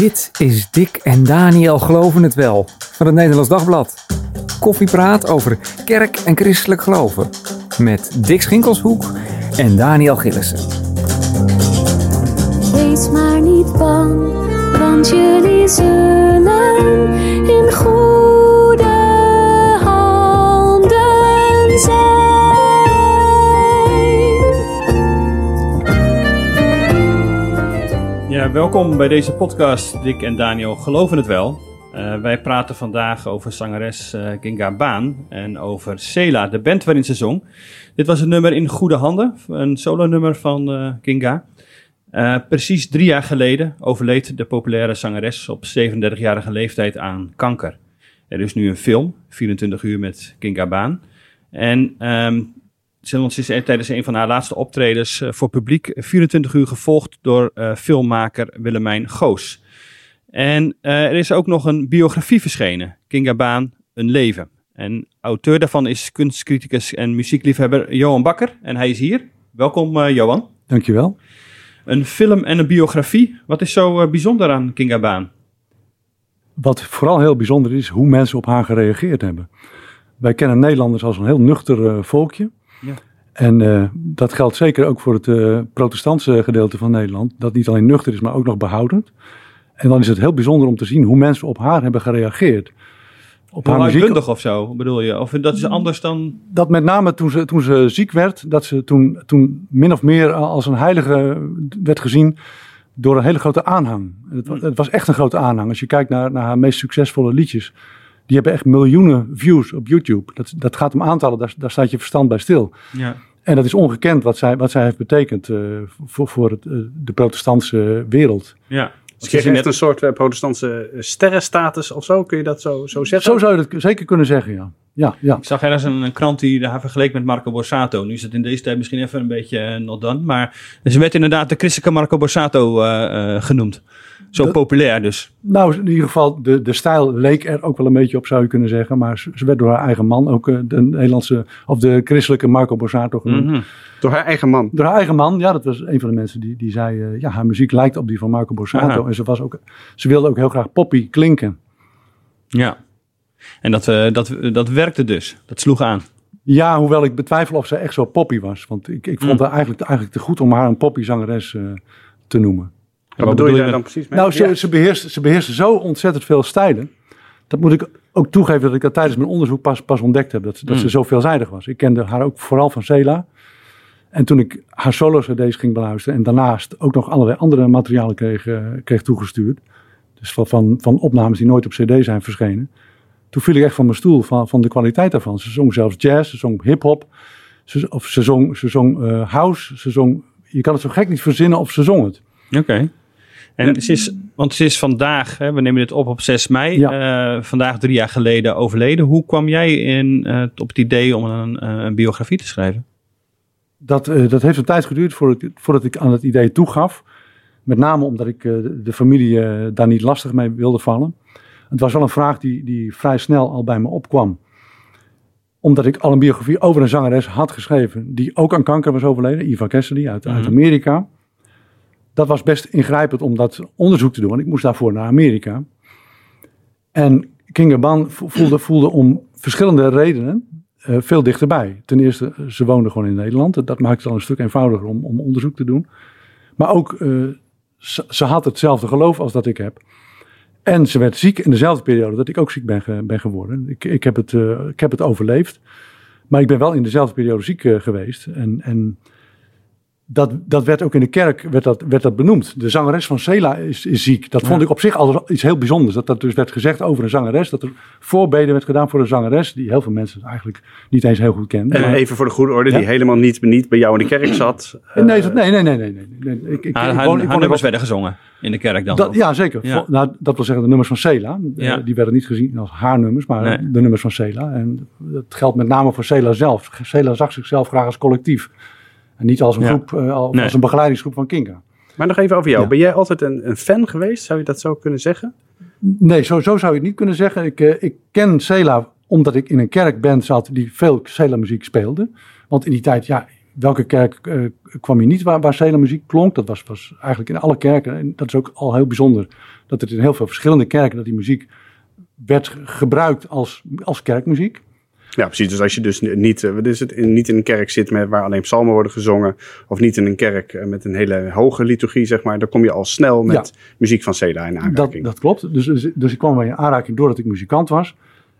Dit is Dick en Daniel Geloven het Wel van het Nederlands Dagblad. Koffiepraat over kerk en christelijk geloven. Met Dick Schinkelshoek en Daniel Gillissen. Wees maar niet bang, want jullie zullen in goede welkom bij deze podcast. Dick en Daniel geloven het wel. Eh, wij praten vandaag over zangeres eh Ginga Baan en over Sela, de band waarin ze zong. Dit was een nummer in goede handen, een solo-nummer van eh Ginga. Eh, precies drie jaar geleden overleed de populaire zangeres op 37-jarige leeftijd aan kanker. Er is nu een film, 24 uur met Ginga Baan. En ehm ze is er tijdens een van haar laatste optredens eh, voor publiek 24 uur gevolgd door eh, filmmaker Willemijn Goos. En eh, er is ook nog een biografie verschenen, Kinga Baan, Een Leven. En auteur daarvan is kunstcriticus en muziekliefhebber Johan Bakker. En hij is hier. Welkom eh, Johan. Dankjewel. Een film en een biografie. Wat is zo eh, bijzonder aan Kinga Baan? Wat vooral heel bijzonder is, hoe mensen op haar gereageerd hebben. Wij kennen Nederlanders als een heel nuchter eh, volkje. Ja. En eh, dat geldt zeker ook voor het eh, protestantse gedeelte van Nederland. Dat niet alleen nuchter is, maar ook nog behoudend. En dan is het heel bijzonder om te zien hoe mensen op haar hebben gereageerd. Op haar muziek. of zo, bedoel je? Of dat is anders dan... Dat met name toen ze, toen ze ziek werd, dat ze toen, toen min of meer als een heilige werd gezien door een hele grote aanhang. Het, wa- het was echt een grote aanhang. Als je kijkt naar, naar haar meest succesvolle liedjes, die hebben echt miljoenen views op YouTube. Dat, dat gaat om aantallen, daar, daar staat je verstand bij stil. Ja. En dat is ongekend wat zij, wat zij heeft betekend eh, voor, voor het, eh, de protestantse wereld. ja. Ze kreeg net een soort eh, protestantse sterrenstatus of zo. Kun je dat zo, zo zeggen? Zo zou je het zeker kunnen zeggen, ja. Ja, ja. Ik zag ergens een, een krant die haar vergeleek met Marco Borsato. Nu is het in deze tijd misschien even een beetje uh, not done. Maar ze werd inderdaad de christelijke Marco Borsato eh, eh, genoemd. Zo Dat- populair dus. Nou, in ieder geval, de, de stijl leek er ook wel een beetje op, zou je kunnen zeggen. Maar ze, ze werd door haar eigen man ook eh, de Nederlandse, of de christelijke Marco Borsato genoemd. Mhm. Door haar eigen man. Door haar eigen man, ja, dat was een van de mensen die, die zei, eh, ja, haar muziek lijkt op die van Marco Borsato. Aha. En ze, was ook, ze wilde ook heel graag poppy klinken. Ja. En dat, eh, dat, dat werkte dus. Dat sloeg aan. Ja, hoewel ik betwijfel of ze echt zo poppy was. Want ik, ik vond Mm. haar eigenlijk, eigenlijk te goed om haar een poppyzangeres eh te noemen. Wat bedoel je daar dan precies mee? Nou, ze, Ja. ze, beheerst, ze zo ontzettend veel stijlen. Dat moet ik ook toegeven dat ik dat tijdens mijn onderzoek pas, pas ontdekt heb. Dat, dat ze Mm. zo veelzijdig was. Ik kende haar ook vooral van Cela. En toen ik haar solo-cd's ging beluisteren... en daarnaast ook nog allerlei andere materialen kreeg, eh, kreeg toegestuurd... dus van, van, van opnames die nooit op cd zijn verschenen... toen viel ik echt van mijn stoel van, van de kwaliteit daarvan. Ze zong zelfs jazz, ze zong hip-hop... Ze, of ze zong, ze zong eh, house, ze zong... Je kan het zo gek niet verzinnen of ze zong het. Oké. En ze is, want ze is vandaag, hè, we nemen dit op op 6 mei, eh, vandaag drie jaar geleden overleden. Hoe kwam jij in, eh, op het idee om een, eh, een biografie te schrijven? Dat, eh, dat heeft een tijd geduurd voordat, ik- voordat ik aan het idee toegaf. Met name omdat ik eh, de, familie eh, daar niet lastig mee wilde vallen. Het was wel een vraag die, die vrij snel al bij me opkwam. Omdat ik al een biografie over een zangeres had geschreven. die ook aan kanker was overleden. Eva Cassidy uit, uit Mhm. Amerika. Dat was best ingrijpend om dat onderzoek te doen. Want ik moest daarvoor naar Amerika. En Kinga Ban vo- voelde, voelde om verschillende redenen eh, veel dichterbij. Ten eerste, eh, ze woonde gewoon in Nederland. Dat maakt het al een stuk eenvoudiger om, om onderzoek te doen. Maar ook, eh, ze, had hetzelfde geloof als dat ik heb. En ze werd ziek in dezelfde periode dat ik ook ziek ben, ben geworden. Ik, ik, heb het, ik heb het overleefd. Maar ik ben wel in dezelfde periode ziek geweest. En, en dat, dat werd ook in de kerk werd dat, werd dat benoemd. De zangeres van Sela is, is ziek. Dat vond Ja. ik op zich al iets heel bijzonders. Dat dat dus werd gezegd over een zangeres. Dat er voorbeden werd gedaan voor een zangeres. Die heel veel mensen eigenlijk niet eens heel goed kenden. En Maar- even voor de goede orde, Ja? die helemaal niet, niet bij jou in de kerk zat. nee, dat- nee, nee, nee, nee, nee, nee. Ik, ik, Haar, ik woon- haar nummers op- werden gezongen in de kerk dan? Dat, ja, zeker. Ja. Vol- Nou, dat wil zeggen de nummers van Sela. Eh, Ja. die werden niet gezien als haar nummers, maar Nee. de nummers van Sela. En dat geldt met name voor Sela zelf. Sela zag zichzelf graag als collectief. En niet als een Ja. groep, eh, als Nee. als een begeleidingsgroep van Kinga. Maar nog even over jou. Ja. Ben jij altijd een, een fan geweest? Zou je dat zo kunnen zeggen? Nee, zo, zo zou je het niet kunnen zeggen. Ik, eh, ik ken Sela omdat ik in een kerkband zat die veel Sela muziek speelde. Want in die tijd, ja, welke kerk eh, kwam je niet waar, waar Sela muziek klonk. Dat was, was eigenlijk in alle kerken. En dat is ook al heel bijzonder. Dat het in heel veel verschillende kerken dat die muziek werd gebruikt als, als kerkmuziek. Ja, precies. Dus als je dus niet, eh, wat is het, in, niet in een kerk zit met, waar alleen psalmen worden gezongen, of niet in een kerk eh, met een hele hoge liturgie, zeg maar, dan kom je al snel met muziek van Seda in Dat, aanraking. dat klopt. Dus, dus, dus ik kwam bij in aanraking doordat ik muzikant was.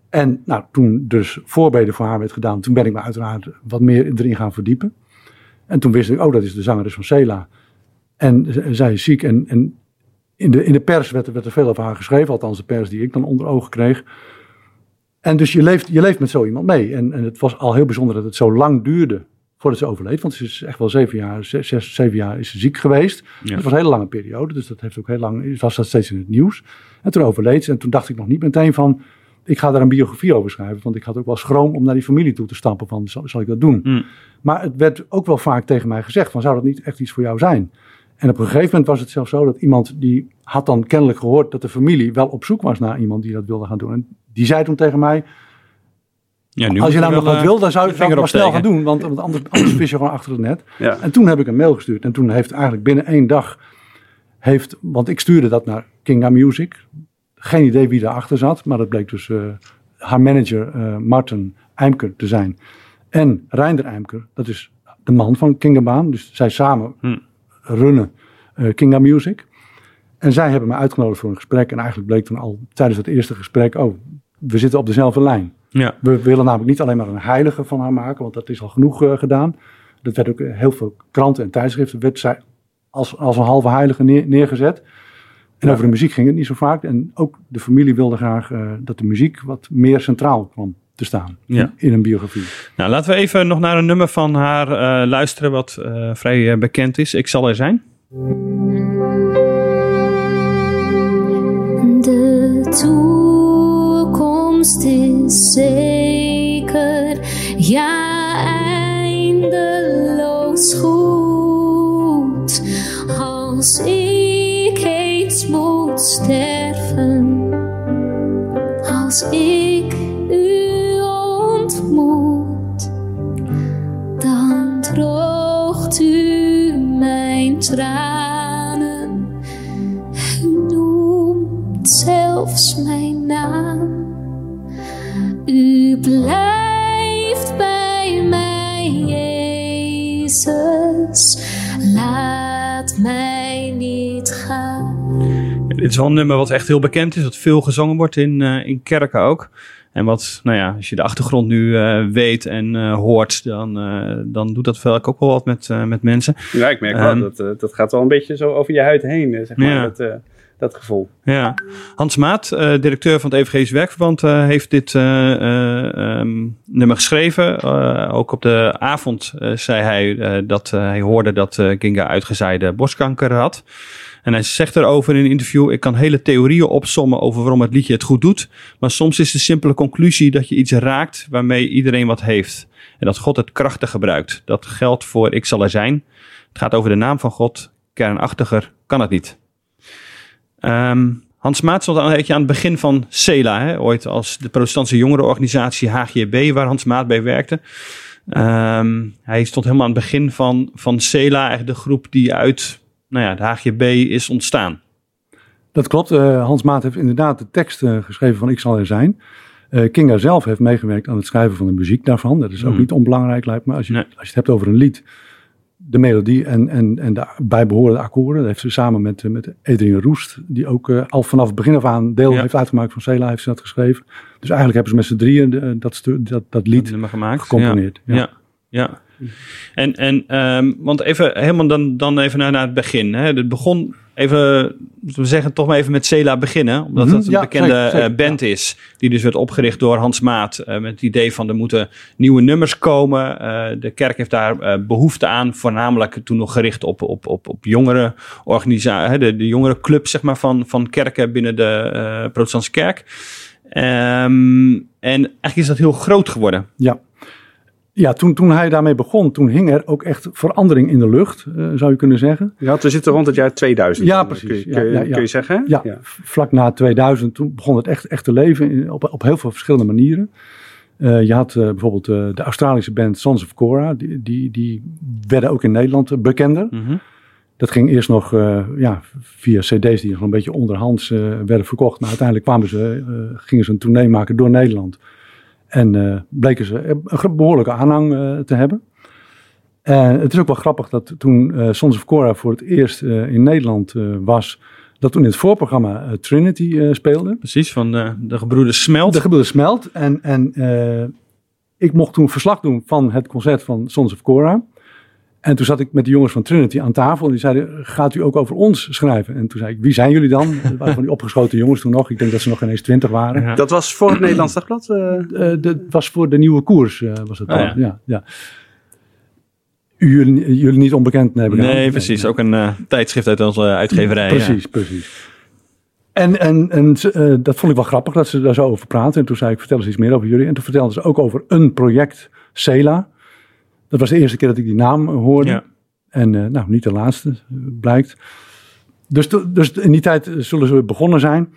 En nou, toen dus voorbeden voor haar werd gedaan, toen ben ik me uiteraard wat meer erin gaan verdiepen. En toen wist ik, oh, dat is de zangeres van Sela. En zij is ziek. En, en in, de, in de pers werd, er- werd er veel over haar geschreven, althans de pers die ik dan onder ogen kreeg. En dus je leeft, je leeft met zo iemand mee. En, en het was al heel bijzonder dat het zo lang duurde voordat ze overleed. Want ze is echt wel zeven jaar, zes, zes, zeven jaar is ze ziek geweest. Ja. Dat was een hele lange periode. Dus dat heeft ook heel lang, was dat steeds in het nieuws. En toen overleed ze. En toen dacht ik nog niet meteen van, ik ga daar een biografie over schrijven. Want ik had ook wel schroom om naar die familie toe te stappen van, zal, zal ik dat doen? Mm. Maar het werd ook wel vaak tegen mij gezegd van, zou dat niet echt iets voor jou zijn? En op een gegeven moment was het zelfs zo dat iemand die had dan kennelijk gehoord dat de familie wel op zoek was naar iemand die dat wilde gaan doen. En die zei toen tegen mij, Ja, nu als je namelijk wel, wat wil, dan zou je het maar snel gaan doen. Want, want anders, anders vis je gewoon achter het net. Ja. En toen heb ik een mail gestuurd. En toen heeft eigenlijk binnen één dag, heeft, want ik stuurde dat naar Kinga Music. Geen idee wie daarachter zat, maar dat bleek dus eh, haar manager eh, Martin Eimker te zijn. En Reinder Eimker, dat is de man van Kinga Baan. Dus zij samen Hm. Runnen eh, Kinga Music. En zij hebben me uitgenodigd voor een gesprek. En eigenlijk bleek toen al tijdens het eerste gesprek, oh, we zitten op dezelfde lijn. Ja. We willen namelijk niet alleen maar een heilige van haar maken, want dat is al genoeg eh, gedaan. Dat werd ook eh, heel veel kranten en tijdschriften werd zij als, als een halve heilige neer- neergezet. En over de muziek ging het niet zo vaak. En ook de familie wilde graag dat de muziek wat meer centraal kwam te staan Ja. in een biografie. Nou, laten we even nog naar een nummer van haar eh, luisteren wat eh, vrij eh, bekend is. Ik zal er zijn. De toekomst is zeker, ja eindeloos goed. Als ik eens moet sterven, als ik ontmoet, dan droogt u mijn tranen. U noemt zelfs mijn naam. U blijft bij mij, Jezus. Laat mij niet gaan. Dit is wel een nummer wat echt heel bekend is, wat veel gezongen wordt in, eh, in kerken ook. En wat, nou ja, als je de achtergrond nu eh, weet en eh, hoort, dan, eh, dan doet dat vaak ook wel wat met, met mensen. Ja, ik merk Ehm, wel, dat, eh, dat gaat wel een beetje zo over je huid heen, zeg maar, Ja. dat, dat gevoel. Ja. Hans Maat, directeur van het Evangelisch Werkverband, heeft dit eh, eh, ehm, nummer geschreven. Ook op de avond zei hij dat hij hoorde dat Ginga uitgezaaide borstkanker had. En hij zegt erover in een interview: Ik kan hele theorieën opsommen over waarom het liedje het goed doet. Maar soms is de simpele conclusie dat je iets raakt waarmee iedereen wat heeft. En dat God het krachtig gebruikt. Dat geldt voor Ik zal er zijn. Het gaat over de naam van God. Kernachtiger kan het niet. Ehm, Hans Maat stond een beetje aan het begin van CELA, hè, ooit als de protestantse jongerenorganisatie HGB, waar Hans Maat bij werkte. Ehm, hij stond helemaal aan het begin van, van CELA, de groep die uit nou ja, de HGB is ontstaan. Dat klopt. Eh, Hans Maat heeft inderdaad de tekst eh, geschreven van Ik zal er zijn. Eh, Kinga zelf heeft meegewerkt aan het schrijven van de muziek daarvan. Dat is ook Hmm. niet onbelangrijk, lijkt me. Als je, Nee. als je het hebt over een lied, de melodie en, en, en de bijbehorende akkoorden. Dat heeft ze samen met, met Adrien Roest, die ook al vanaf het begin af aan deel Ja. heeft uitgemaakt van Cela, heeft ze dat geschreven. Dus eigenlijk hebben ze met z'n drieën dat, dat, dat lied Dat nummer gemaakt. gecomponeerd. Ja. ja. ja. En, en ehm, want even helemaal dan, dan even naar, naar het begin. Hè. Het begon even, we zeggen toch maar even met Cela beginnen. Omdat Mhm, het een ja, bekende zeker, zeker, eh, band is. Die dus werd opgericht door Hans Maat. eh, met het idee van er moeten nieuwe nummers komen. Eh, de kerk heeft daar eh, behoefte aan. Voornamelijk toen nog gericht op, op, op, op jongere organisaties. De, de jongere club zeg maar, van, van kerken binnen de protestantse kerk. Ehm, en eigenlijk is dat heel groot geworden. Ja, ja toen, toen hij daarmee begon, toen hing er ook echt verandering in de lucht, eh, zou je kunnen zeggen. Ja, we zitten rond het jaar 2000. Ja, dan, precies. Kun, je- Ja, kun, je- ja, ja. kun je zeggen? Ja, vlak na 2000, toen begon het echt, echt te leven in, op, op heel veel verschillende manieren. Eh, je had eh, bijvoorbeeld eh, de Australische band Sons of Cora. Die, die, die werden ook in Nederland eh, bekender. Mhm. Dat ging eerst nog eh, ja, via cd's die nog een beetje onderhands eh, werden verkocht. Maar uiteindelijk kwamen ze, eh, gingen ze een tournee maken door Nederland. En eh, bleken ze een behoorlijke aanhang eh, te hebben. En het is ook wel grappig dat toen eh Sons of Cora voor het eerst in Nederland was... dat toen in het voorprogramma Trinity speelde. Precies, van de, de gebroeders Smelt. De gebeurde smelt. En, en ik mocht toen verslag doen van het concert van Sons of Cora. En toen zat ik met de jongens van Trinity aan tafel. En die zeiden, gaat u ook over ons schrijven? En toen zei ik, wie zijn jullie dan? Dat waren van die opgeschoten jongens toen nog. Ik denk dat ze nog geen eens twintig waren. Ja. Dat was voor het Nederlands Dagblad? eh? Eh, dat was voor de nieuwe koers. eh, was het Ah, dan. ja. ja. Ja, Jullie, jullie niet onbekend neem ik aan. Nee, precies. Ook een eh, tijdschrift uit onze uitgeverij. ja. Precies, precies. En, en, en dat vond ik wel grappig dat ze daar zo over praten. En toen zei ik, vertel eens iets meer over jullie. En toen vertelden ze ook over een project, Cela. Dat was de eerste keer dat ik die naam hoorde. Ja. En eh, nou, niet de laatste, blijkt. Dus, dus in die tijd zullen ze begonnen zijn.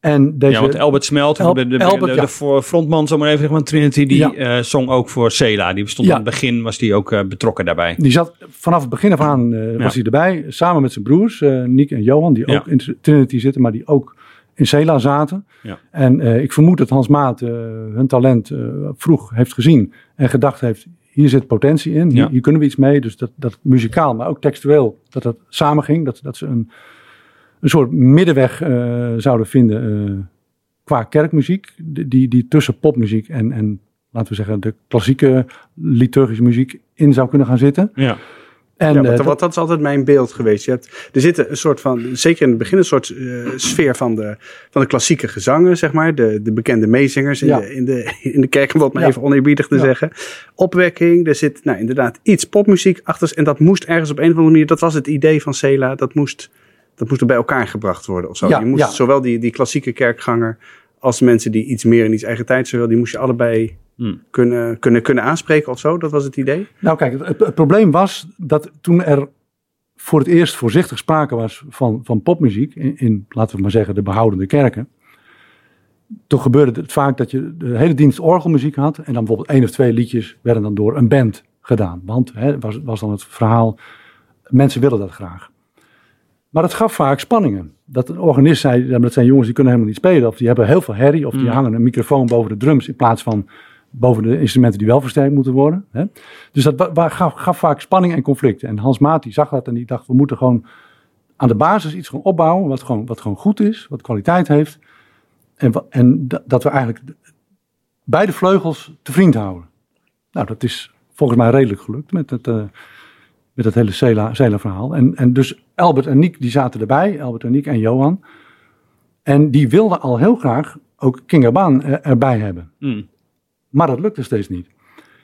En deze, Ja, want Albert Smelt, El- de, de, Albert, de ja. frontman, zomaar even zeggen, Trinity, die Ja. eh, zong ook voor Cela. Die stond Ja. aan het begin, was die ook eh, betrokken daarbij. Die zat vanaf het begin af aan was hij erbij. Samen met zijn broers, Nick en Johan, die ook in Trinity zitten, maar die ook in Cela zaten. Ja. En ik vermoed dat Hans Maat hun talent vroeg heeft gezien en gedacht heeft, hier zit potentie in, hier, Ja. hier kunnen we iets mee. Dus dat, dat muzikaal, maar ook textueel, dat dat samenging. Dat, dat ze een, een soort middenweg eh, zouden vinden eh, qua kerkmuziek, die, die, die tussen popmuziek en, en laten we zeggen de klassieke liturgische muziek in zou kunnen gaan zitten. Ja. En, ja, eh, want, dat- want dat is altijd mijn beeld geweest. Je hebt, er zit een soort van, zeker in het begin, een soort eh, sfeer van de, van de klassieke gezangen, zeg maar. De, de bekende meezingers in, Ja. de, in, de, in de kerk, om wat maar Ja. even oneerbiedig te zeggen. Opwekking, er zit nou, inderdaad iets popmuziek achter. En dat moest ergens op een of andere manier, dat was het idee van Cela, dat moest, dat moest er bij elkaar gebracht worden of zo. Ja, je moest zowel die, die klassieke kerkganger als mensen die iets meer in iets eigen tijd zullen, die moest je allebei Hmm. kunnen, kunnen, kunnen aanspreken of zo. Dat was het idee. Nou kijk, het, het probleem was dat toen er voor het eerst voorzichtig sprake was van, van popmuziek, in, in, laten we maar zeggen, de behoudende kerken. Toen gebeurde het vaak dat je de hele dienst orgelmuziek had en dan bijvoorbeeld één of twee liedjes werden dan door een band gedaan. Want hè, was, was dan het verhaal, mensen willen dat graag. Maar het gaf vaak spanningen. Dat een organist zei, dat zijn jongens die kunnen helemaal niet spelen. Of die hebben heel veel herrie. Of die Mm. hangen een microfoon boven de drums in plaats van boven de instrumenten die wel versterkt moeten worden. Hè? Dus dat gaf, gaf vaak spanning en conflicten. En Hans Maat die zag dat en die dacht, we moeten gewoon aan de basis iets gewoon opbouwen. Wat gewoon, wat gewoon goed is, wat kwaliteit heeft. En, en da- dat we eigenlijk de- beide vleugels te vriend houden. Nou, dat is volgens mij redelijk gelukt met het, eh, met het hele Cela, Cela verhaal. En, en dus Albert en Niek die zaten erbij, Albert en Niek en Johan. En die wilden al heel graag ook Kinga Baan er- erbij hebben. Hmm. Maar dat lukte steeds niet.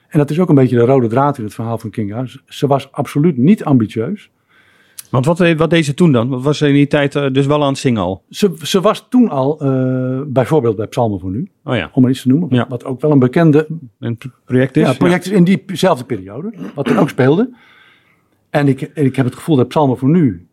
En dat is ook een beetje de rode draad in het verhaal van Kinga. Ze- was absoluut niet ambitieus. Want wat, wat deed ze toen dan? Wat was ze in die tijd eh, dus wel aan het zingen al? Ze, ze was toen al, eh, bijvoorbeeld bij Psalmen voor Nu, Oh ja, om maar iets te noemen. Ja. Wat ook wel een bekende een project is. ja, project is in diezelfde periode. Wat er ook speelde. En ik, ik heb het gevoel dat Psalmen voor Nu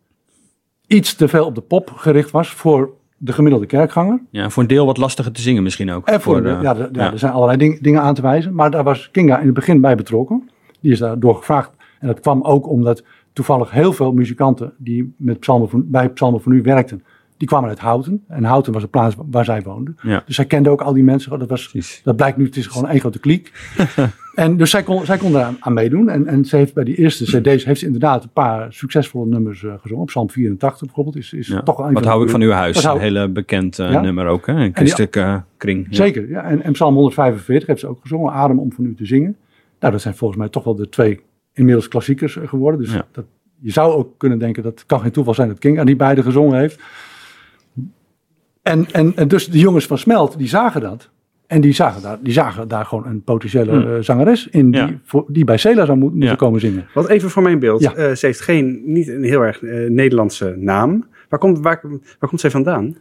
iets te veel op de pop gericht was voor de gemiddelde kerkganger. Ja. voor een deel wat lastiger te zingen misschien ook. En voor, de- ja, de- ja, er zijn allerlei ding- dingen aan te wijzen. Maar daar was Kinga in het begin bij betrokken. Die is daardoor gevraagd. En dat kwam ook omdat toevallig heel veel muzikanten die met Psalmen bij Psalmen voor Nu werkten. Die kwamen uit Houten. En Houten was de plaats waar zij woonden. Ja. Dus zij kende ook al die mensen. Dat, was, Precies. dat blijkt nu, het is gewoon één grote kliek. en dus zij kon, zij kon eraan aan meedoen. En, en ze heeft bij die eerste cd's heeft ze inderdaad een paar succesvolle nummers eh, gezongen. Psalm 84 bijvoorbeeld is, is Ja. toch wel een Wat hou ik van uw huis? Een hele bekend eh, Ja. nummer ook, hè? Een christelijke eh, kring. Zeker, ja. En, en Psalm 145 heeft ze ook gezongen, Adem om van u te zingen. Nou, dat zijn volgens mij toch wel de twee inmiddels klassiekers geworden. Dus dat, je zou ook kunnen denken, dat kan geen toeval zijn dat King aan die beide gezongen heeft. En, en, en dus de jongens van Smelt, die zagen dat. En die zagen daar, die zagen daar gewoon een potentiële Hmm. eh, zangeres in, die, Ja. voor, die bij Cela zou moet- moeten Ja. komen zingen. Wat even voor mijn beeld. Ja. Eh, ze heeft geen, niet een heel erg eh, Nederlandse naam. Waar komt, waar, waar komt zij vandaan?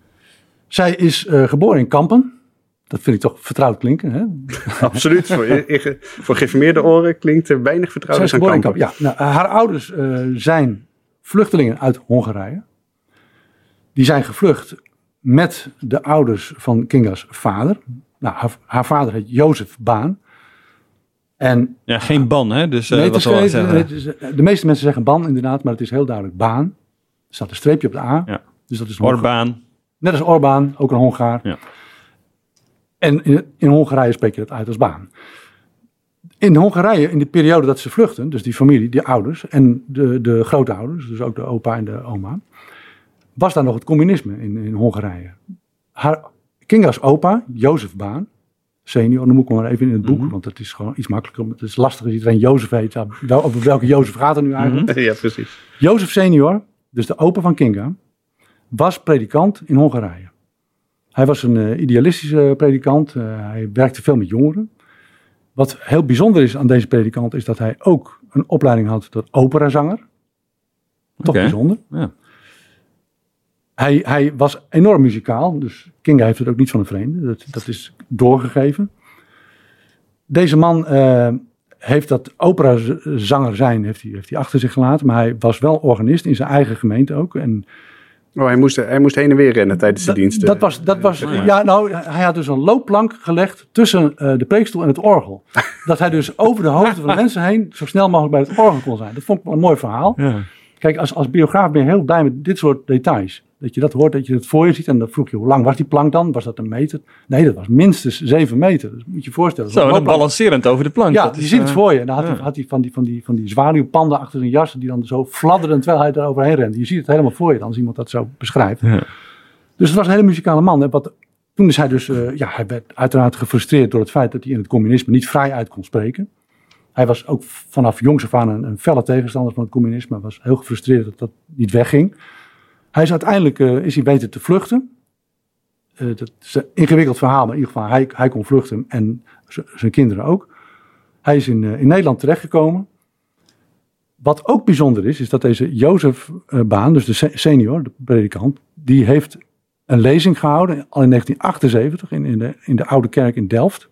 Zij is eh, geboren in Kampen. Dat vind ik toch vertrouwd klinken. Hè? Absoluut. voor, voor geïnformeerde oren klinkt er weinig Zij vertrouwd is aan geboren in Kampen. Kampen. Ja, nou, haar ouders eh, zijn vluchtelingen uit Hongarije. Die zijn gevlucht met de ouders van Kinga's vader. Nou, haar, haar vader heet Jozef Baan. En Ja, geen ban, hè? Dus eh nee, wat is, het- is- de meeste mensen zeggen Ban inderdaad, maar het is heel duidelijk Baan. Er staat een streepje op de A. Ja. Dus dat is Orbaan. Net als Orbán, ook een Hongaar. Ja. En in, in Hongarije spreek je dat uit als baan. In Hongarije, in de periode dat ze vluchten, dus die familie, die ouders en de, de grootouders, dus ook de opa en de oma, was daar nog het communisme in, in Hongarije. Haar, Kinga's opa, Jozef Baan, senior, noem ik hem maar even in het boek, want dat is gewoon iets makkelijker. Het is lastig als iedereen Jozef heet. Wel- Over welke Jozef gaat het nu eigenlijk? ja, precies. Jozef senior, dus de opa van Kinga, was predikant in Hongarije. Hij was een eh, idealistische predikant. eh, hij werkte veel met jongeren. Wat heel bijzonder is aan deze predikant is dat hij ook een opleiding had tot operazanger. Toch bijzonder. Ja. Hij, hij was enorm muzikaal, dus Kinga heeft het ook niet van een vreemde. Dat, dat is doorgegeven. Deze man eh, heeft dat operazanger zijn heeft hij, heeft hij achter zich gelaten, maar hij was wel organist in zijn eigen gemeente ook. En Oh, hij moest, hij moest heen en weer rennen tijdens de diensten. dat was, dat was ja. ja, nou, hij had dus een loopplank gelegd tussen eh, de preekstoel en het orgel. dat hij dus over de hoofden van de mensen heen zo snel mogelijk bij het orgel kon zijn. Dat vond ik wel een mooi verhaal. Ja. Kijk, als, als biograaf ben je heel blij met dit soort details. Dat je dat hoort, dat je het voor je ziet. En dan vroeg je, hoe lang was die plank dan? Was dat een meter? Nee, dat was minstens zeven meter. Dus moet je je voorstellen. Zo, dan balancerend over de plank. Ja, Dat je is, ziet het eh, voor je. En dan had, ja. hij, had hij van die, van die, van die zwaluwpanden achter zijn jas, die dan zo fladderden terwijl hij er overheen rende. Je ziet het helemaal voor je dan, als iemand dat zo beschrijft. Ja. Dus het was een hele muzikale man. En wat, toen is hij dus, eh, ja, hij werd uiteraard gefrustreerd door het feit dat hij in het communisme niet vrij uit kon spreken. Hij was ook vanaf jongs af aan een, een felle tegenstander van het communisme. Was heel gefrustreerd dat dat niet wegging. Hij is uiteindelijk eh, is hij weten te vluchten. Eh, dat is een ingewikkeld verhaal, maar in ieder geval hij, hij kon vluchten en zijn kinderen ook. Hij is in, eh, in Nederland terechtgekomen. Wat ook bijzonder is, is dat deze Jozef Baan, dus de se- senior, de predikant, die heeft een lezing gehouden al in 1978 in, in, de, in de Oude Kerk in Delft.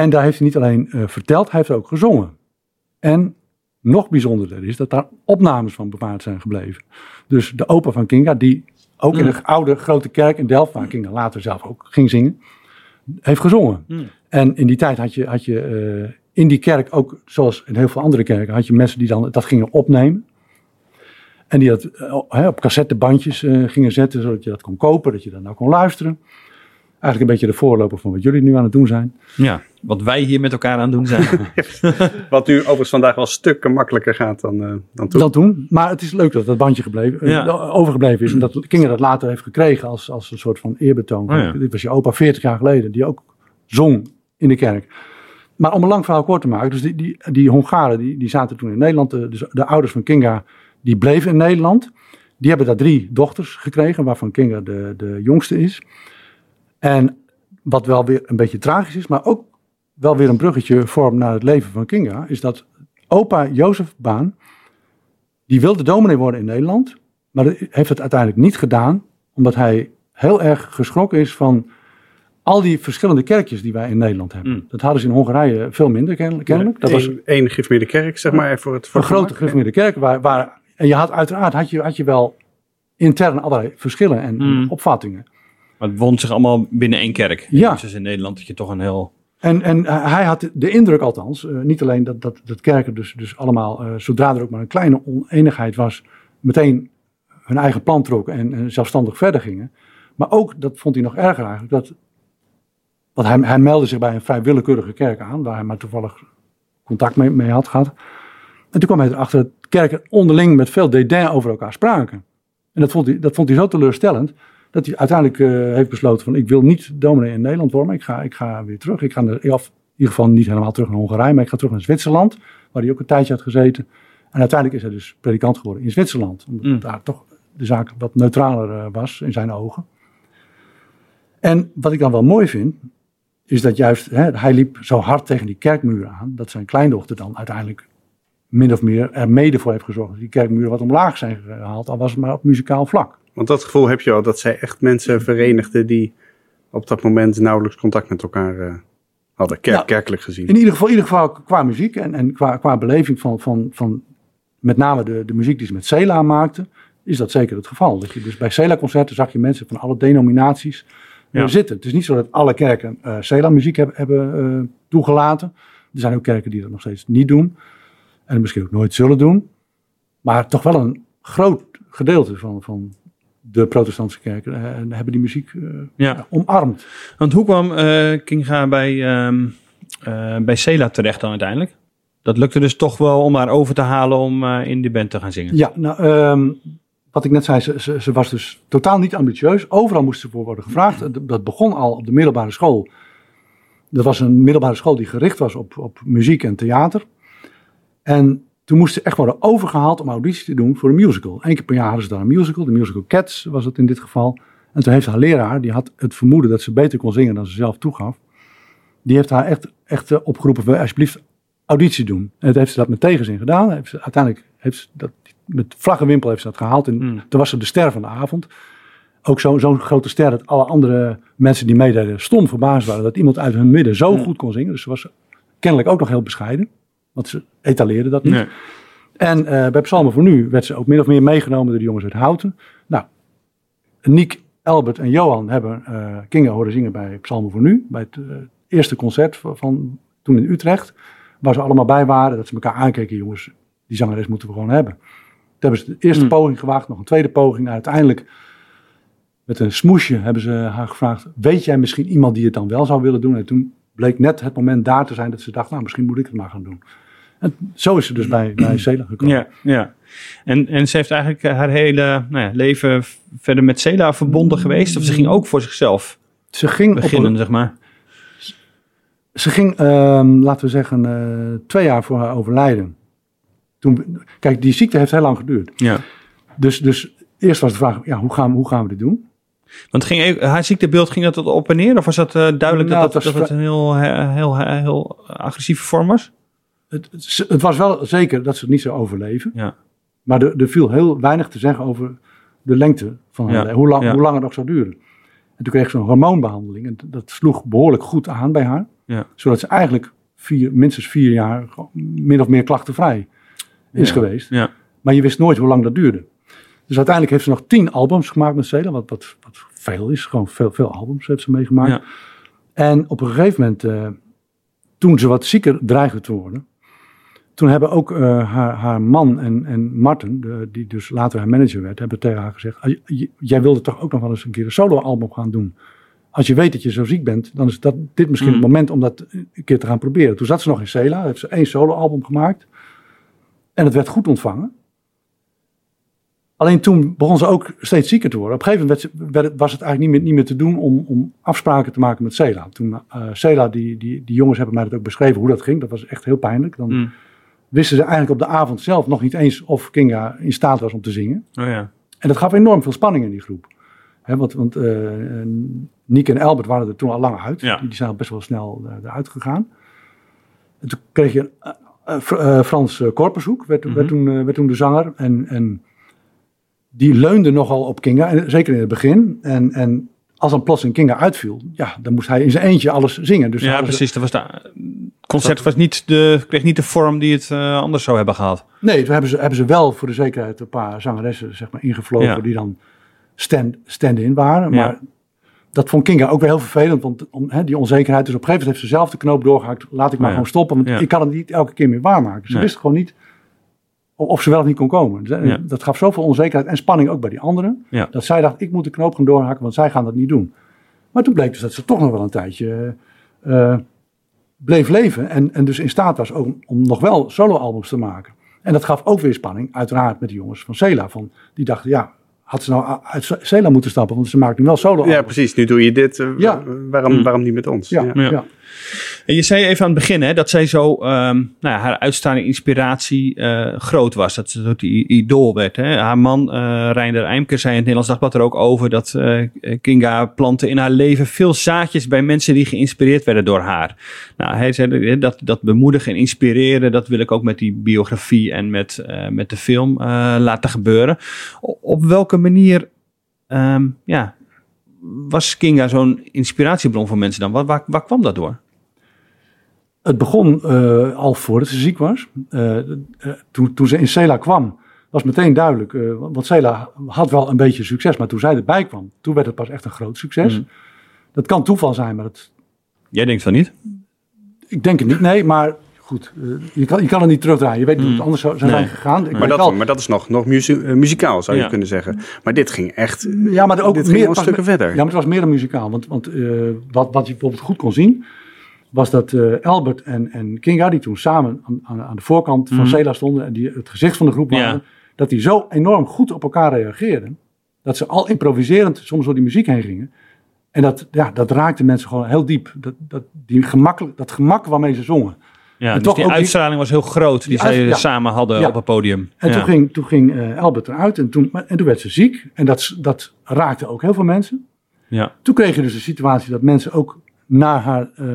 En daar heeft hij niet alleen eh, verteld, hij heeft ook gezongen. En nog bijzonderder is dat daar opnames van bewaard zijn gebleven. Dus de opa van Kinga, die ook in de oude grote kerk in Delft, waar Kinga later zelf ook ging zingen, heeft gezongen. En in die tijd had je, had je eh, in die kerk ook, zoals in heel veel andere kerken, had je mensen die dan dat gingen opnemen. En die dat eh, op cassettebandjes gingen zetten, zodat je dat kon kopen, dat je dan nou kon luisteren. Eigenlijk een beetje de voorloper van wat jullie nu aan het doen zijn. Ja, wat wij hier met elkaar aan het doen zijn. Wat nu overigens vandaag wel stukken makkelijker gaat dan, eh, dan toen. Dat doen. Maar het is leuk dat dat bandje gebleven, eh, overgebleven is. En dat Kinga dat later heeft gekregen als, als een soort van eerbetoon. Oh ja. Dit was je opa 40 jaar geleden, die ook zong in de kerk. Maar om een lang verhaal kort te maken. Dus die, die, die Hongaren die, die zaten toen in Nederland. De, dus de ouders van Kinga die bleven in Nederland. Die hebben daar drie dochters gekregen, waarvan Kinga de, de jongste is. En wat wel weer een beetje tragisch is, maar ook wel weer een bruggetje vormt naar het leven van Kinga, is dat opa Jozef Baan, die wilde dominee worden in Nederland, maar heeft het uiteindelijk niet gedaan, omdat hij heel erg geschrokken is van al die verschillende kerkjes die wij in Nederland hebben. Mm. Dat hadden ze in Hongarije veel minder ken- kennelijk. Dat was één gif kerk, zeg maar. Voor het, voor een grote gereformeerde kerk. Waar, waar, en je had uiteraard had je, had je wel intern allerlei verschillen en, en Mm. opvattingen. Maar het woont zich allemaal binnen één kerk. Ja. Dus in Nederland dat je toch een heel... En, en hij had de indruk althans, eh, niet alleen dat, dat, dat kerken dus, dus allemaal, eh, zodra er ook maar een kleine oneenigheid was, meteen hun eigen plan trokken en, en zelfstandig verder gingen. Maar ook, dat vond hij nog erger eigenlijk, dat, want hij, hij meldde zich bij een vrij willekeurige kerk aan, waar hij maar toevallig contact mee, mee had gehad. En toen kwam hij erachter dat kerken onderling met veel dédain over elkaar spraken. En dat vond hij, dat vond hij zo teleurstellend, dat hij uiteindelijk eh, heeft besloten van ik wil niet dominee in Nederland worden, maar ik ga, ik ga weer terug. Ik ga naar, in ieder geval niet helemaal terug naar Hongarije, maar ik ga terug naar Zwitserland, waar hij ook een tijdje had gezeten. En uiteindelijk is hij dus predikant geworden in Zwitserland, omdat Mm. daar toch de zaak wat neutraler eh, was in zijn ogen. En wat ik dan wel mooi vind, is dat juist, hè, hij liep zo hard tegen die kerkmuur aan, dat zijn kleindochter dan uiteindelijk min of meer er mede voor heeft gezorgd dat die kerkmuren wat omlaag zijn gehaald, al was het maar op muzikaal vlak. Want dat gevoel heb je al, dat zij echt mensen verenigden die op dat moment nauwelijks contact met elkaar eh, hadden, kerk, Ja. kerkelijk gezien. In ieder geval, in ieder geval qua muziek en, en qua, qua beleving van, van, van met name de, de muziek die ze met Cela maakten, is dat zeker het geval. Dat je dus bij Cela-concerten zag je mensen van alle denominaties Ja. zitten. Het is niet zo dat alle kerken eh Sela-muziek hebben, hebben eh, toegelaten. Er zijn ook kerken die dat nog steeds niet doen. En misschien ook nooit zullen doen. Maar toch wel een groot gedeelte van, van de protestantse kerken eh, hebben die muziek eh, Ja. omarmd. Want hoe kwam eh, Kinga bij, ehm eh, bij Sela terecht dan uiteindelijk? Dat lukte dus toch wel om haar over te halen om in die band te gaan zingen. Ja, nou, ehm, wat ik net zei, ze, ze, ze was dus totaal niet ambitieus. Overal moest ze voor worden gevraagd. Dat- Dat begon al op de middelbare school. Dat was een middelbare school die gericht was op, op muziek en theater. En toen moest ze echt worden overgehaald om auditie te doen voor een musical. Eén keer per jaar hadden ze dan een musical. De musical Cats was het in dit geval. En toen heeft haar leraar, die had het vermoeden dat ze beter kon zingen dan ze zelf toegaf. Die heeft haar echt, echt eh, opgeroepen, wil je alsjeblieft auditie doen. En dat heeft ze dat met tegenzin gedaan. Heeft ze, uiteindelijk heeft ze dat met vlag en wimpel heeft ze dat gehaald. En Hmm. toen was ze de ster van de avond. Ook zo- zo'n grote ster dat alle andere mensen die meededen stom verbaasd waren. Dat iemand uit hun midden zo Hmm. goed kon zingen. Dus ze was kennelijk ook nog heel bescheiden. Want ze etaleerde dat niet. Nee. En eh, bij Psalmen voor Nu werd ze ook min of meer meegenomen door de jongens uit Houten. Nou, Niek, Albert en Johan hebben eh Kinga horen zingen bij Psalmen voor Nu. Bij het eh, eerste concert van, van toen in Utrecht. Waar ze allemaal bij waren. Dat ze elkaar aankeken. Jongens, die zangeres moeten we gewoon hebben. Toen hebben ze de eerste Hmm. poging gewaagd. Nog een tweede poging. En uiteindelijk met een smoesje hebben ze haar gevraagd. Weet jij misschien iemand die het dan wel zou willen doen? En toen bleek net het moment daar te zijn dat ze dacht. Nou, misschien moet ik het maar gaan doen. En zo is ze dus bij, bij Cela gekomen. Ja, ja. En, en ze heeft eigenlijk eh, haar hele nou ja, leven verder met Sela verbonden geweest. Of ze ging ook voor zichzelf Ze ging, beginnen, een- zeg maar. ze ging ehm, laten we zeggen, eh, twee jaar voor haar overlijden. Toen, kijk, die ziekte heeft heel lang geduurd. Ja. Dus, dus eerst was de vraag, ja, hoe, gaan, hoe gaan we dit doen? Want ging, even- haar ziektebeeld, ging dat op en neer? Of was dat eh, duidelijk Nou, dat, het dat, was dat het een heel, heel, heel, heel agressieve vorm was? Het, het, het was wel zeker dat ze het niet zou overleven. Ja. Maar er, er viel heel weinig te zeggen over de lengte van haar Ja. Hoe lang, ja. hoe lang het nog zou duren. En toen kreeg ze een hormoonbehandeling. En dat sloeg behoorlijk goed aan bij haar. Ja. Zodat ze eigenlijk vier, minstens vier jaar min of meer klachtenvrij is Ja. geweest. Ja. Maar je wist nooit hoe lang dat duurde. Dus uiteindelijk heeft ze nog tien albums gemaakt met Cela. Wat, wat, wat veel is. Gewoon veel, veel albums heeft ze meegemaakt. Ja. En op een gegeven moment, eh, toen ze wat zieker dreigde te worden. Toen hebben ook eh, haar, haar man en, en Martin, de, die dus later haar manager werd, hebben tegen haar gezegd: "Ah, Jij wilde toch ook nog wel eens een keer een solo-album gaan doen? Als je weet dat je zo ziek bent, dan is dat, dit misschien Mm. het moment om dat een keer te gaan proberen. Toen zat ze nog in Cela, heeft ze één solo-album gemaakt. En het werd goed ontvangen. Alleen toen begon ze ook steeds zieker te worden. Op een gegeven moment werd was het eigenlijk niet meer, niet meer te doen om, om afspraken te maken met Cela. Toen eh Cela, die, die, die jongens hebben mij dat ook beschreven hoe dat ging. Dat was echt heel pijnlijk. Dan Mm. wisten ze eigenlijk op de avond zelf nog niet eens of Kinga in staat was om te zingen. Oh ja. En dat gaf enorm veel spanning in die groep. Hè, want want eh, Niek en Albert waren er toen al lang uit. Ja. Die, die zijn al best wel snel eh, eruit gegaan. En toen kreeg je Fr- Frans Korpershoek, werd, Mhm. werd, toen, werd toen de zanger. En, en die leunde nogal op Kinga, zeker in het begin. En, en als dan plots een Kinga uitviel, ja, dan moest hij in zijn eentje alles zingen. Dus ja, precies. Dat was de, het concert was niet de, kreeg niet de vorm die het eh, anders zou hebben gehad. Nee, toen hebben ze, hebben ze wel voor de zekerheid een paar zangeressen zeg maar, ingevlogen Ja. die dan stand- stand-in waren. Ja. Maar dat vond Kinga ook weer heel vervelend, want om, die onzekerheid. Dus op een gegeven moment heeft ze zelf de knoop doorgehakt. Laat ik maar Oh ja. gewoon stoppen, want ik kan het niet elke keer meer waarmaken. Ze Nee. wist gewoon niet of, ze wel of niet kon komen. Eh, Ja. Dat gaf zoveel onzekerheid en spanning ook bij die anderen. Ja. Dat zij dacht, ik moet de knoop gaan doorhakken, want zij gaan dat niet doen. Maar toen bleek dus dat ze toch nog wel een tijdje eh, bleef leven. En, en dus in staat was ook om nog wel soloalbums te maken. En dat gaf ook weer spanning, uiteraard met de jongens van Cela. Van, die dachten, ja, had ze nou uit Cela moeten stappen, want ze maakt nu wel soloalbums. Ja, precies. Nu doe je dit. eh, Ja. waarom, Mm. waarom niet met ons? Ja, Ja. En je zei even aan het begin hè, dat zij zo, ehm, nou ja, haar uitstaande inspiratie eh, groot was. Dat ze i- idool werd. Hè. Haar man, eh Reinder Eimker, zei in het Nederlands Dagblad er ook over dat eh, Kinga plantte in haar leven veel zaadjes bij mensen die geïnspireerd werden door haar. Nou, hij zei dat, dat bemoedigen en inspireren, dat wil ik ook met die biografie en met, met de film laten gebeuren. Op welke manier ehm, ja, was Kinga zo'n inspiratiebron voor mensen dan? Waar, waar, waar kwam dat door? Het begon eh, al voordat ze ziek was. Eh, eh, toen, toen ze in Cela kwam, was meteen duidelijk. want Cela had wel een beetje succes, maar toen zij erbij kwam, toen werd het pas echt een groot succes. Mm. Dat kan toeval zijn, maar dat, Jij denkt van niet? ik denk het niet. Nee, maar goed, eh, je, kan, je kan het niet terugdraaien. Je weet niet hoe het anders zou zou zijn Nee. gegaan. Ik Maar dat, maar dat is nog, nog muzie- eh, muzikaal, zou je Ja. kunnen zeggen. Maar dit ging echt ja, maar ook dit meer ging stukken verder. Ja, maar het was meer dan muzikaal. Want, want eh, wat, wat je bijvoorbeeld goed kon zien, was dat eh, Albert en, en Kinga, die toen samen aan, aan, aan de voorkant van Mhm. Cela stonden en die het gezicht van de groep waren, Ja. dat die zo enorm goed op elkaar reageerden, dat ze al improviserend soms door die muziek heen gingen. En dat, ja, dat raakte mensen gewoon heel diep. Dat, dat, die gemakkelijk, dat gemak waarmee ze zongen. Ja, dus toch die uitstraling was heel groot die, Die zij ja. samen hadden Ja. op het podium. En toen ging, toen ging eh, Albert eruit en toen, en toen werd ze ziek. En dat, dat raakte ook heel veel mensen. Ja. Toen kreeg je dus de situatie dat mensen ook naar haar, eh,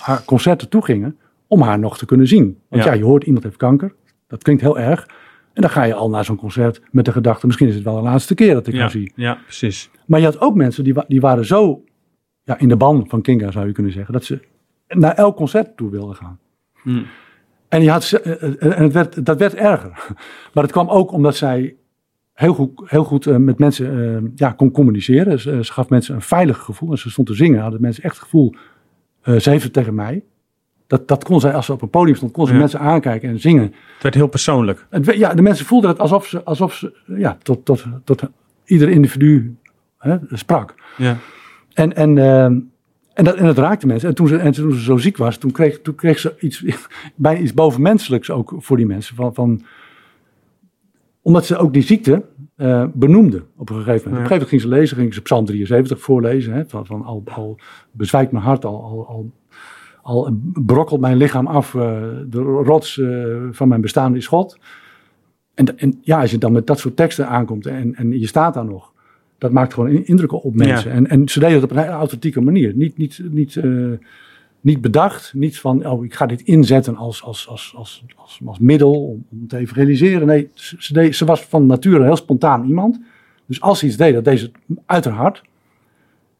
haar concerten toe gingen om haar nog te kunnen zien. Want Ja. je hoort iemand heeft kanker. Dat klinkt heel erg. En dan ga je al naar zo'n concert met de gedachte, misschien is het wel de laatste keer dat ik haar zie. ja, precies. Maar je had ook mensen die, die waren zo ja, in de ban van Kinga, zou je kunnen zeggen, dat ze naar elk concert toe wilden gaan. Hm. En, je had, ze- eh, eh, en het werd, dat werd erger. Maar het kwam ook omdat zij heel goed, heel goed eh, met mensen eh, ja, kon communiceren. Ze, ze gaf mensen een veilig gevoel. En ze stond te zingen, hadden mensen echt het gevoel, eh, ze heeft het tegen mij. Dat, dat kon zij, als ze op een podium stond, kon ze Ja. mensen aankijken en zingen. Het werd heel persoonlijk. Het, ja, de mensen voelden het alsof ze, alsof ze ja, tot, tot, tot ieder individu hè, sprak. Ja. En, en, eh, en, dat, en dat raakte mensen. En toen, ze, en toen ze zo ziek was, toen kreeg, toen kreeg ze iets, bijna iets bovenmenselijks ook voor die mensen. Van, van, omdat ze ook die ziekte eh, benoemde op een gegeven moment. Op een gegeven moment ging ze lezen, ging ze Psalm 73 voorlezen. Hè, van, van al, al bezwijkt mijn hart, al, al, al, al brokkelt mijn lichaam af. eh, de rots eh, van mijn bestaan is God. En, en ja, als je dan met dat soort teksten aankomt en, en je staat daar nog. Dat maakt gewoon in- indruk op mensen. Ja. En, en ze deden het op een hele authentieke manier. Niet, niet, niet, eh, niet bedacht. Niet van, oh, ik ga dit inzetten als, als, als, als, als, als middel om, om te evangeliseren. Nee, ze, ze, deed, ze was van nature een heel spontaan iemand. Dus als ze iets deed, dat deed ze uit haar hart.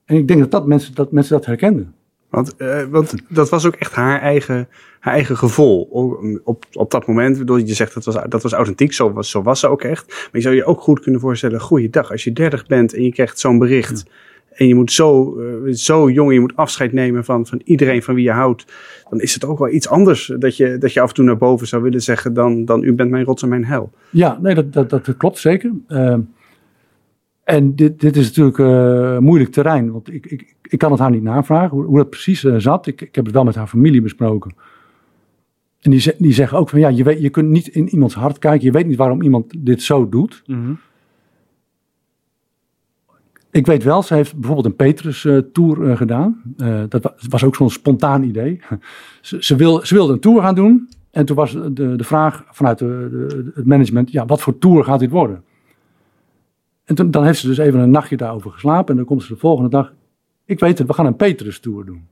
En ik denk dat, dat, mensen, dat mensen dat herkenden. Want, eh, want dat was ook echt haar eigen, haar eigen gevoel op, op, op dat moment. Bedoel, je zegt dat was, dat was authentiek, zo was, zo was ze ook echt. Maar je zou je ook goed kunnen voorstellen, goeiedag, als je dertig bent en je krijgt zo'n bericht. En je moet zo, eh, zo jong, je moet afscheid nemen van, van iedereen van wie je houdt. Dan is het ook wel iets anders dat je, dat je af en toe naar boven zou willen zeggen dan, dan u bent mijn rots en mijn hel. Ja, nee, dat, dat, dat klopt zeker. Ehm, en dit, dit is natuurlijk eh, moeilijk terrein, want ik, ik, ik kan het haar niet navragen hoe, hoe dat precies eh, zat. Ik, ik heb het wel met haar familie besproken. En die, die zeggen ook van ja, je, weet, je kunt niet in iemands hart kijken. Je weet niet waarom iemand dit zo doet. Ik weet wel, ze heeft bijvoorbeeld een Petrus-tour gedaan. Eh, dat wa- was ook zo'n spontaan idee. ze, ze, wil, ze wilde een tour gaan doen. En toen was de, de vraag vanuit de, de- het management, ja, wat voor tour gaat dit worden? En toen, dan heeft ze dus even een nachtje daarover geslapen. En dan komt ze de volgende dag, ik weet het, we gaan een Petrus-tour doen.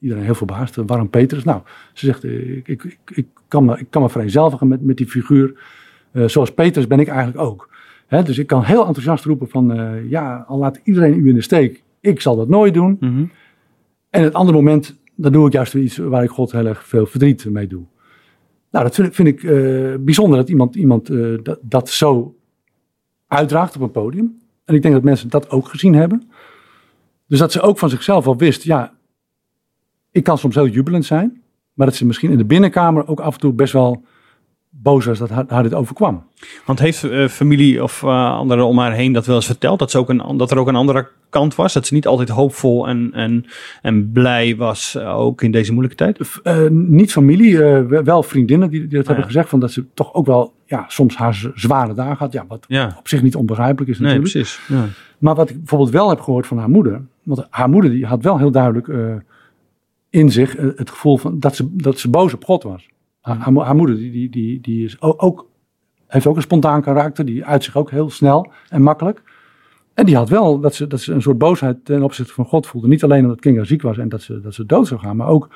Iedereen heel verbaasd, waarom Petrus? Nou, ze zegt, eh, ik, ik, ik, kan, me, ik kan me vereenzelvigen met, met die figuur. Eh, zoals Petrus ben ik eigenlijk ook. Hè, dus ik kan heel enthousiast roepen van, eh, ja, al laat iedereen u in de steek, ik zal dat nooit doen. Mhm. En het andere moment, dan doe ik juist weer iets waar ik God heel erg veel verdriet mee doe. Nou, dat vind ik, vind ik bijzonder dat iemand, iemand dat, dat zo uitdraagt op een podium. En ik denk dat mensen dat ook gezien hebben. Dus dat ze ook van zichzelf al wist, ja, ik kan soms heel jubelend zijn. Maar dat ze misschien in de binnenkamer ook af en toe best wel boos was dat haar, haar dit overkwam. Want heeft eh, familie of eh, anderen om haar heen dat wel eens verteld? Dat, ze ook een, dat er ook een andere kant was? Dat ze niet altijd hoopvol en, en, en blij was, eh, ook in deze moeilijke tijd? Niet familie, wel- vriendinnen die, die dat Ah, hebben ja. gezegd. Van dat ze toch ook wel ja, soms haar zware dagen had. Ja, wat Ja, op zich niet onbegrijpelijk is nee, natuurlijk. precies. Ja. Maar wat ik bijvoorbeeld wel heb gehoord van haar moeder. Want haar moeder die had wel heel duidelijk in zich eh, het gevoel van dat ze, dat ze boos op God was. Haar, haar, mo- haar moeder die, die, die, die is ook, heeft ook een spontaan karakter. Die uit zich ook heel snel en makkelijk. En die had wel dat ze, dat ze een soort boosheid ten opzichte van God voelde. Niet alleen omdat Kinga ziek was en dat ze, dat ze dood zou gaan. Maar ook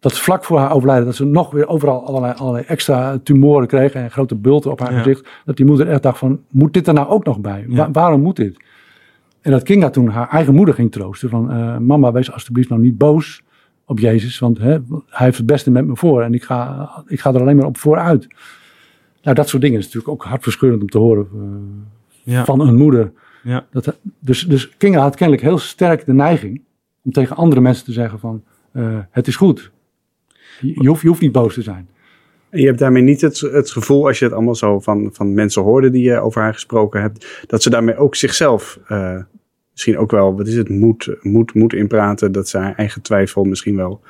dat ze vlak voor haar overlijden. Dat ze nog weer overal allerlei, allerlei extra tumoren kreeg. En grote bulten op haar Ja. gezicht. Dat die moeder echt dacht van, moet dit er nou ook nog bij? Ja. Wa- waarom moet dit? En dat Kinga toen haar eigen moeder ging troosten. Van, eh, mama, wees alsjeblieft nou niet boos op Jezus. Want hè, hij heeft het beste met me voor. En ik ga, ik ga er alleen maar op vooruit. Nou, dat soort dingen is natuurlijk ook hartverscheurend om te horen eh, Ja. van een moeder. Ja. Dat, dus, dus Kinga had kennelijk heel sterk de neiging om tegen andere mensen te zeggen van, eh, het is goed. Je, je hoeft, je hoeft niet boos te zijn. En je hebt daarmee niet het, het gevoel, als je het allemaal zo van, van mensen hoorde die je over haar gesproken hebt, dat ze daarmee ook zichzelf eh, misschien ook wel, wat is het, moet, moet, moet inpraten, dat haar eigen twijfel misschien wel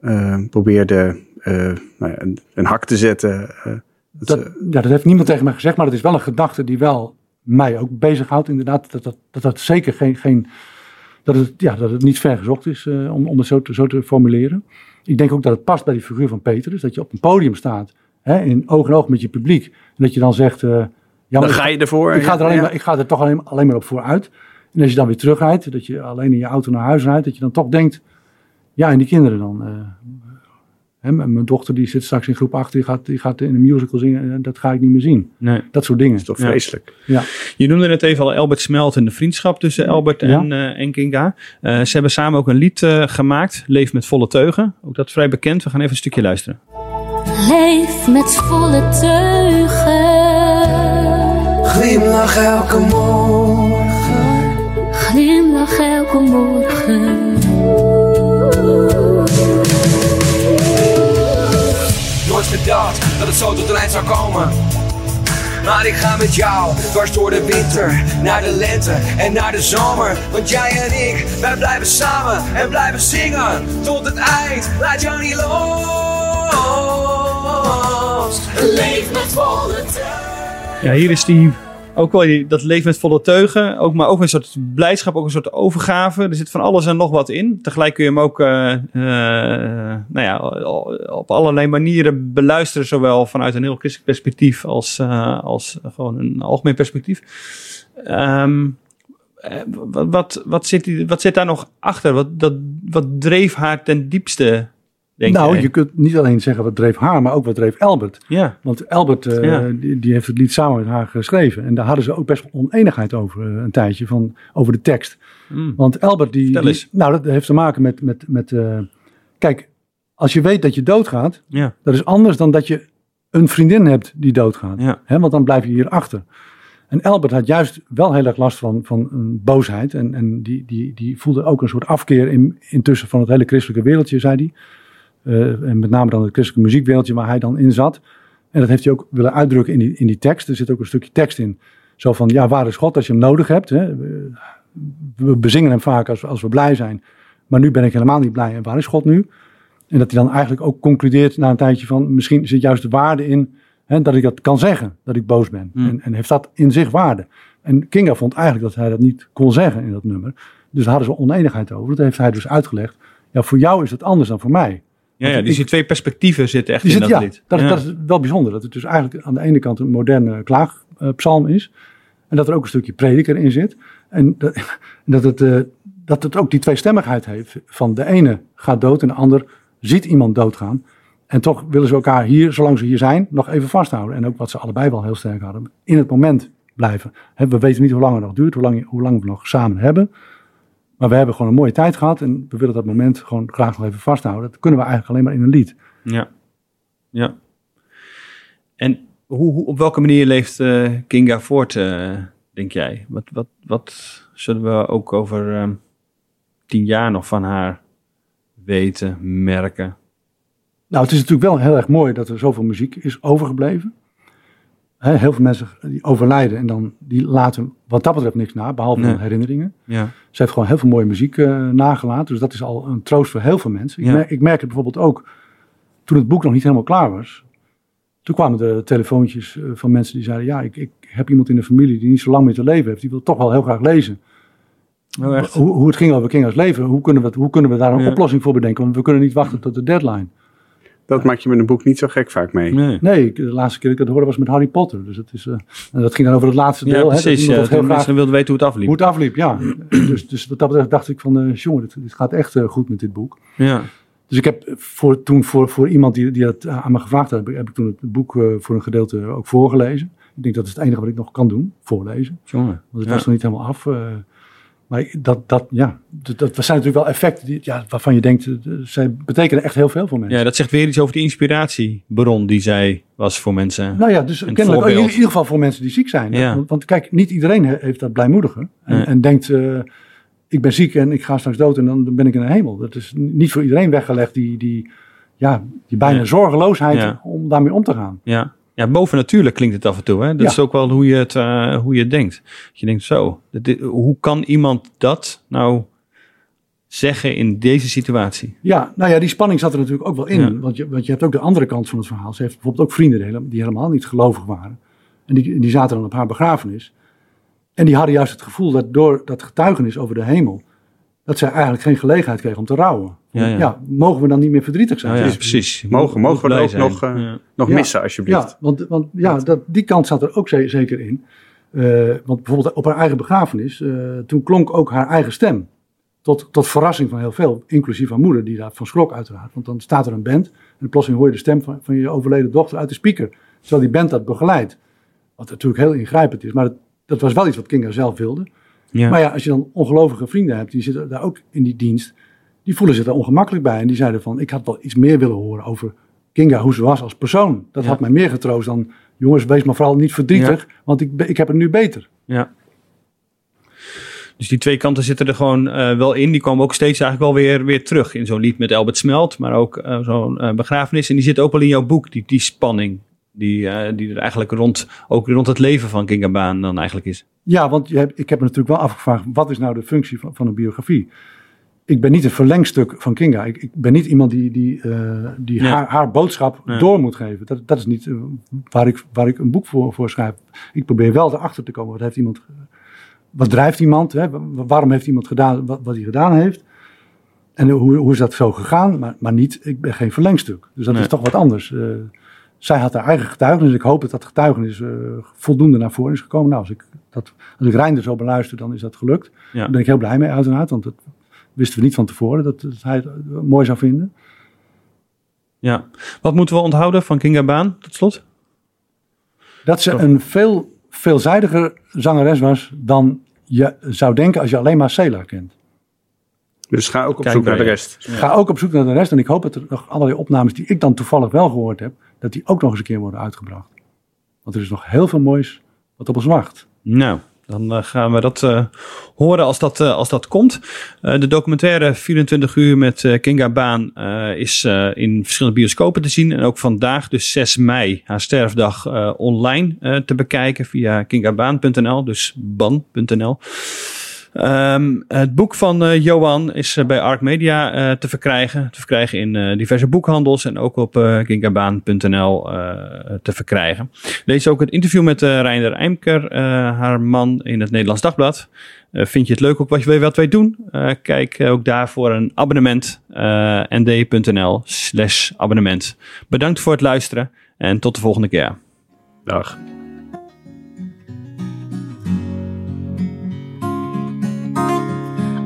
eh, probeerde eh, nou ja, een, een hak te zetten. eh, dat Dat, ja, dat heeft niemand tegen mij gezegd, maar het is wel een gedachte die wel mij ook bezighoudt. Inderdaad, dat dat, dat, dat zeker geen, geen dat, het, ja, dat het niet ver gezocht is om, om het zo te, zo te formuleren. Ik denk ook dat het past bij die figuur van Petrus, dat je op een podium staat, hè, in oog in oog met je publiek, en dat je dan zegt, ja, maar dan ga je ervoor. ik ga, er alleen Ja. maar, ik ga er toch alleen, alleen maar op vooruit. En als je dan weer terugrijdt, dat je alleen in je auto naar huis rijdt, dat je dan toch denkt, ja, en die kinderen dan. eh, hè, mijn dochter die zit straks in groep 8, die gaat, die gaat in een musical zingen, en dat ga ik niet meer zien. Nee. Dat soort dingen. Dat is toch Ja. vreselijk. Ja. Je noemde net even al Albert Smelt en de vriendschap tussen Albert Ja. en, eh en Kinga. Eh, ze hebben samen ook een lied eh, gemaakt, Leef met volle teugen. Ook dat vrij bekend. We gaan even een stukje luisteren. Leef met volle teugen. Glimlach elke morgen. Elke morgen. Nooit gedacht dat het zo tot een eind zou komen. Maar ik ga met jou dwars door de winter, naar de lente en naar de zomer. Want jij en ik, wij blijven samen en blijven zingen tot het eind. Laat jou niet los. Leef met volle Ja, hier is die ook wel dat leef met volle teugen. Ook, maar ook een soort blijdschap, ook een soort overgave. Er zit van alles en nog wat in. Tegelijk kun je hem ook eh, eh, nou ja, op allerlei manieren beluisteren. Zowel vanuit een heel christelijk perspectief als, eh, als gewoon een algemeen perspectief. Ehm, eh, wat, wat, zit, wat zit daar nog achter? Wat, dat, wat dreef haar ten diepste, denk nou, je kunt niet alleen zeggen wat dreef haar, maar ook wat dreef Albert. Ja, Want Albert, eh, Ja. die, die heeft het lied samen met haar geschreven. En daar hadden ze ook best wel oneenigheid over eh, een tijdje, van, over de tekst. Mm. Want Albert, die, nou, dat heeft te maken met, met, met eh, kijk, als je weet dat je doodgaat, ja, dat is anders dan dat je een vriendin hebt die doodgaat. ja. Hè, want dan blijf je hier achter. En Albert had juist wel heel erg last van, van een boosheid. En, en die, die, die voelde ook een soort afkeer in, intussen van het hele christelijke wereldje, zei hij. Eh, en met name dan het christelijke muziekwereldje waar hij dan in zat. En dat heeft hij ook willen uitdrukken in die, in die tekst. Er zit ook een stukje tekst in. Zo van, ja, waar is God als je hem nodig hebt? Hè? We, bezingen hem vaak als, we- als we blij zijn. Maar nu ben ik helemaal niet blij. En waar is God nu? En dat hij dan eigenlijk ook concludeert na een tijdje van... misschien zit juist de waarde in hè, dat ik dat kan zeggen, dat ik boos ben. Hmm. En, en heeft dat in zich waarde. En Kinga vond eigenlijk dat hij dat niet kon zeggen in dat nummer. Dus daar hadden ze oneenigheid over. Dat heeft hij dus uitgelegd. Ja, voor jou is het anders dan voor mij. Ja, ja, dus ik- die twee perspectieven zitten echt Die in zit, dat ja, lied. dat, ja. dat is wel bijzonder. Dat het dus eigenlijk aan de ene kant een moderne klaagpsalm is. En dat er ook een stukje prediker in zit. En dat, dat, het, eh, dat het ook die tweestemmigheid heeft. Van de ene gaat dood en de ander ziet iemand doodgaan. En toch willen ze elkaar hier, zolang ze hier zijn, nog even vasthouden. En ook wat ze allebei wel heel sterk hadden. In het moment blijven. We weten niet hoe lang het nog duurt, hoe lang, hoe lang we nog samen hebben. Maar we hebben gewoon een mooie tijd gehad. En we willen dat moment gewoon graag nog even vasthouden. Dat kunnen we eigenlijk alleen maar in een lied. Ja. ja. En hoe, hoe, op welke manier leeft eh, Kinga voort, eh, denk jij? Wat, wat, wat zullen we ook over ehm, tien jaar nog van haar weten, merken? Nou, het is natuurlijk wel heel erg mooi dat er zoveel muziek is overgebleven. Heel veel mensen die overlijden en dan die laten wat dat betreft niks na, behalve Nee. herinneringen. Ja. Ze heeft gewoon heel veel mooie muziek eh, nagelaten, dus dat is al een troost voor heel veel mensen. Ja. Ik, merk, ik merk het bijvoorbeeld ook toen het boek nog niet helemaal klaar was. Toen kwamen er telefoontjes eh, van mensen die zeiden: Ja, ik, ik heb iemand in de familie die niet zo lang meer te leven heeft, die wil toch wel heel graag lezen. Oh, echt? Hoe, hoe het ging over Kinga's leven, hoe kunnen we, hoe kunnen we daar een Ja. oplossing voor bedenken? Want we kunnen niet wachten tot de deadline. Dat maak je met een boek niet zo gek vaak mee. Nee. Nee, ik- de laatste keer dat ik het hoorde was met Harry Potter. Dus dat, is, eh, en dat ging dan over het laatste deel. Ja, hè, dat precies. Ja, dat heel graag mensen wilden weten hoe het afliep. hoe het afliep, ja. dus, dus wat dat betreft dacht ik van, eh, jongen, dit, dit gaat echt eh, goed met dit boek. Ja. Dus ik heb voor, toen voor, voor iemand die, die dat aan me gevraagd had, heb ik, heb ik toen het boek voor een gedeelte ook voorgelezen. Ik denk dat is het enige wat ik nog kan doen, voorlezen. Jongen. Want het Ja. was nog niet helemaal af. Eh, maar dat, dat, ja, dat, dat zijn natuurlijk wel effecten die, ja, waarvan je denkt, eh, zij betekenen echt heel veel voor mensen. Ja, dat zegt weer iets over die inspiratiebron die zij was voor mensen. Nou ja, dus kennelijk in voorbeeld. ieder geval voor mensen die ziek zijn. Ja. Want, want kijk, niet iedereen he- heeft dat blijmoedige. En, en denkt, eh, ik ben ziek en ik ga straks dood en dan ben ik in de hemel. Dat is niet voor iedereen weggelegd, die, die, ja, die bijna zorgeloosheid om daarmee om te gaan. Ja. Ja, bovennatuurlijk klinkt het af en toe. Hè? Dat Ja. is ook wel hoe je het, eh, hoe je het denkt. Je denkt zo, dit- hoe kan iemand dat nou zeggen in deze situatie? Ja, nou ja, die spanning zat er natuurlijk ook wel in. Ja. Want, je, want je hebt ook de andere kant van het verhaal. Ze heeft bijvoorbeeld ook vrienden die helemaal, die helemaal niet gelovig waren. En die, die zaten dan op haar begrafenis. En die hadden juist het gevoel dat door dat getuigenis over de hemel... dat zij eigenlijk geen gelegenheid kregen om te rouwen. Ja, ja. mogen we dan niet meer verdrietig zijn? Ja, precies. Mogen- mogen we er blij ook zijn. nog, eh, Ja. Nog Ja. missen, alsjeblieft. Ja, want, want ja, dat, die kant zat er ook ze- zeker in. Eh, want bijvoorbeeld op haar eigen begrafenis, eh, toen klonk ook haar eigen stem. Tot, tot verrassing van heel veel, inclusief haar moeder, die daarvan schrok uiteraard. Want dan staat er een band en plotseling hoor je de stem van, van je overleden dochter uit de speaker. Terwijl die band dat begeleidt. Wat natuurlijk heel ingrijpend is, maar dat, dat was wel iets wat Kinga zelf wilde. Ja. Maar ja, als je dan ongelovige vrienden hebt, die zitten daar ook in die dienst, die voelen zich daar ongemakkelijk bij. En die zeiden van, ik had wel iets meer willen horen over Kinga, hoe ze was als persoon. Dat Ja. had mij meer getroost dan, jongens, wees maar vooral niet verdrietig, want ik, ik heb het nu beter. Ja. Dus die twee kanten zitten er gewoon eh, wel in. Die komen ook steeds eigenlijk wel weer, weer terug. In zo'n lied met Albert Smelt, maar ook eh, zo'n eh, begrafenis. En die zit ook wel in jouw boek, die, die spanning. Die, die er eigenlijk rond, ook rond het leven van Kinga Baan dan eigenlijk is. Ja, want je hebt, ik heb me natuurlijk wel afgevraagd, wat is nou de functie van, van een biografie? Ik ben niet een verlengstuk van Kinga. Ik, ik ben niet iemand die, die, eh, die haar, haar boodschap door moet geven. Dat, dat is niet eh, waar, ik, waar ik een boek voor, voor schrijf. Ik probeer wel erachter te komen. Wat, heeft iemand, wat drijft iemand? Hè? Wa- Waarom heeft iemand gedaan wat, wat hij gedaan heeft? En hoe, hoe is dat zo gegaan? Maar, maar niet, ik ben geen verlengstuk. Dus dat Nee. is toch wat anders. Eh, zij had haar eigen getuigenis. Ik hoop dat dat getuigenis voldoende naar voren is gekomen. Nou, als ik, dat, als ik Reinder zo beluister, dan is dat gelukt. Ja. Daar ben ik heel blij mee uiteraard. Want dat wisten we niet van tevoren, dat, dat hij het eh, mooi zou vinden. Ja. Wat moeten we onthouden van Kinga Baan, tot slot? Dat ze een veel veelzijdiger zangeres was dan je zou denken als je alleen maar Sela kent. Dus ga ook op Kijk zoek naar de rest. Ga ook op zoek naar de rest. En ik hoop dat er nog allerlei opnames die ik dan toevallig wel gehoord heb, dat die ook nog eens een keer worden uitgebracht. Want er is nog heel veel moois wat op ons wacht. Nou, dan eh, gaan we dat eh, horen als dat, eh, als dat komt. De documentaire 24 uur met Kinga Baan is in verschillende bioscopen te zien. En ook vandaag, dus 6 mei, haar sterfdag, online te bekijken via kingabaan.nl, dus ban.nl. Ehm, het boek van eh, Johan is eh, bij Arc Media eh, te verkrijgen. Te verkrijgen in diverse boekhandels en ook op kingabaan.nl eh, te verkrijgen. Lees ook het interview met Reinder Eimker, haar man, in het Nederlands Dagblad. Vind je het leuk ook wat, je, wat wij doen? Kijk ook daarvoor een abonnement. nd.nl slash abonnement. Bedankt voor het luisteren en tot de volgende keer. Dag.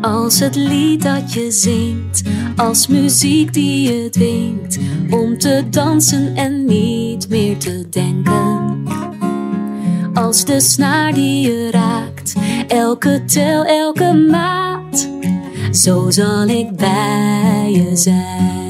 Als het lied dat je zingt, als muziek die je dwingt om te dansen en niet meer te denken. Als de snaar die je raakt, elke tel, elke maat, zo zal ik bij je zijn.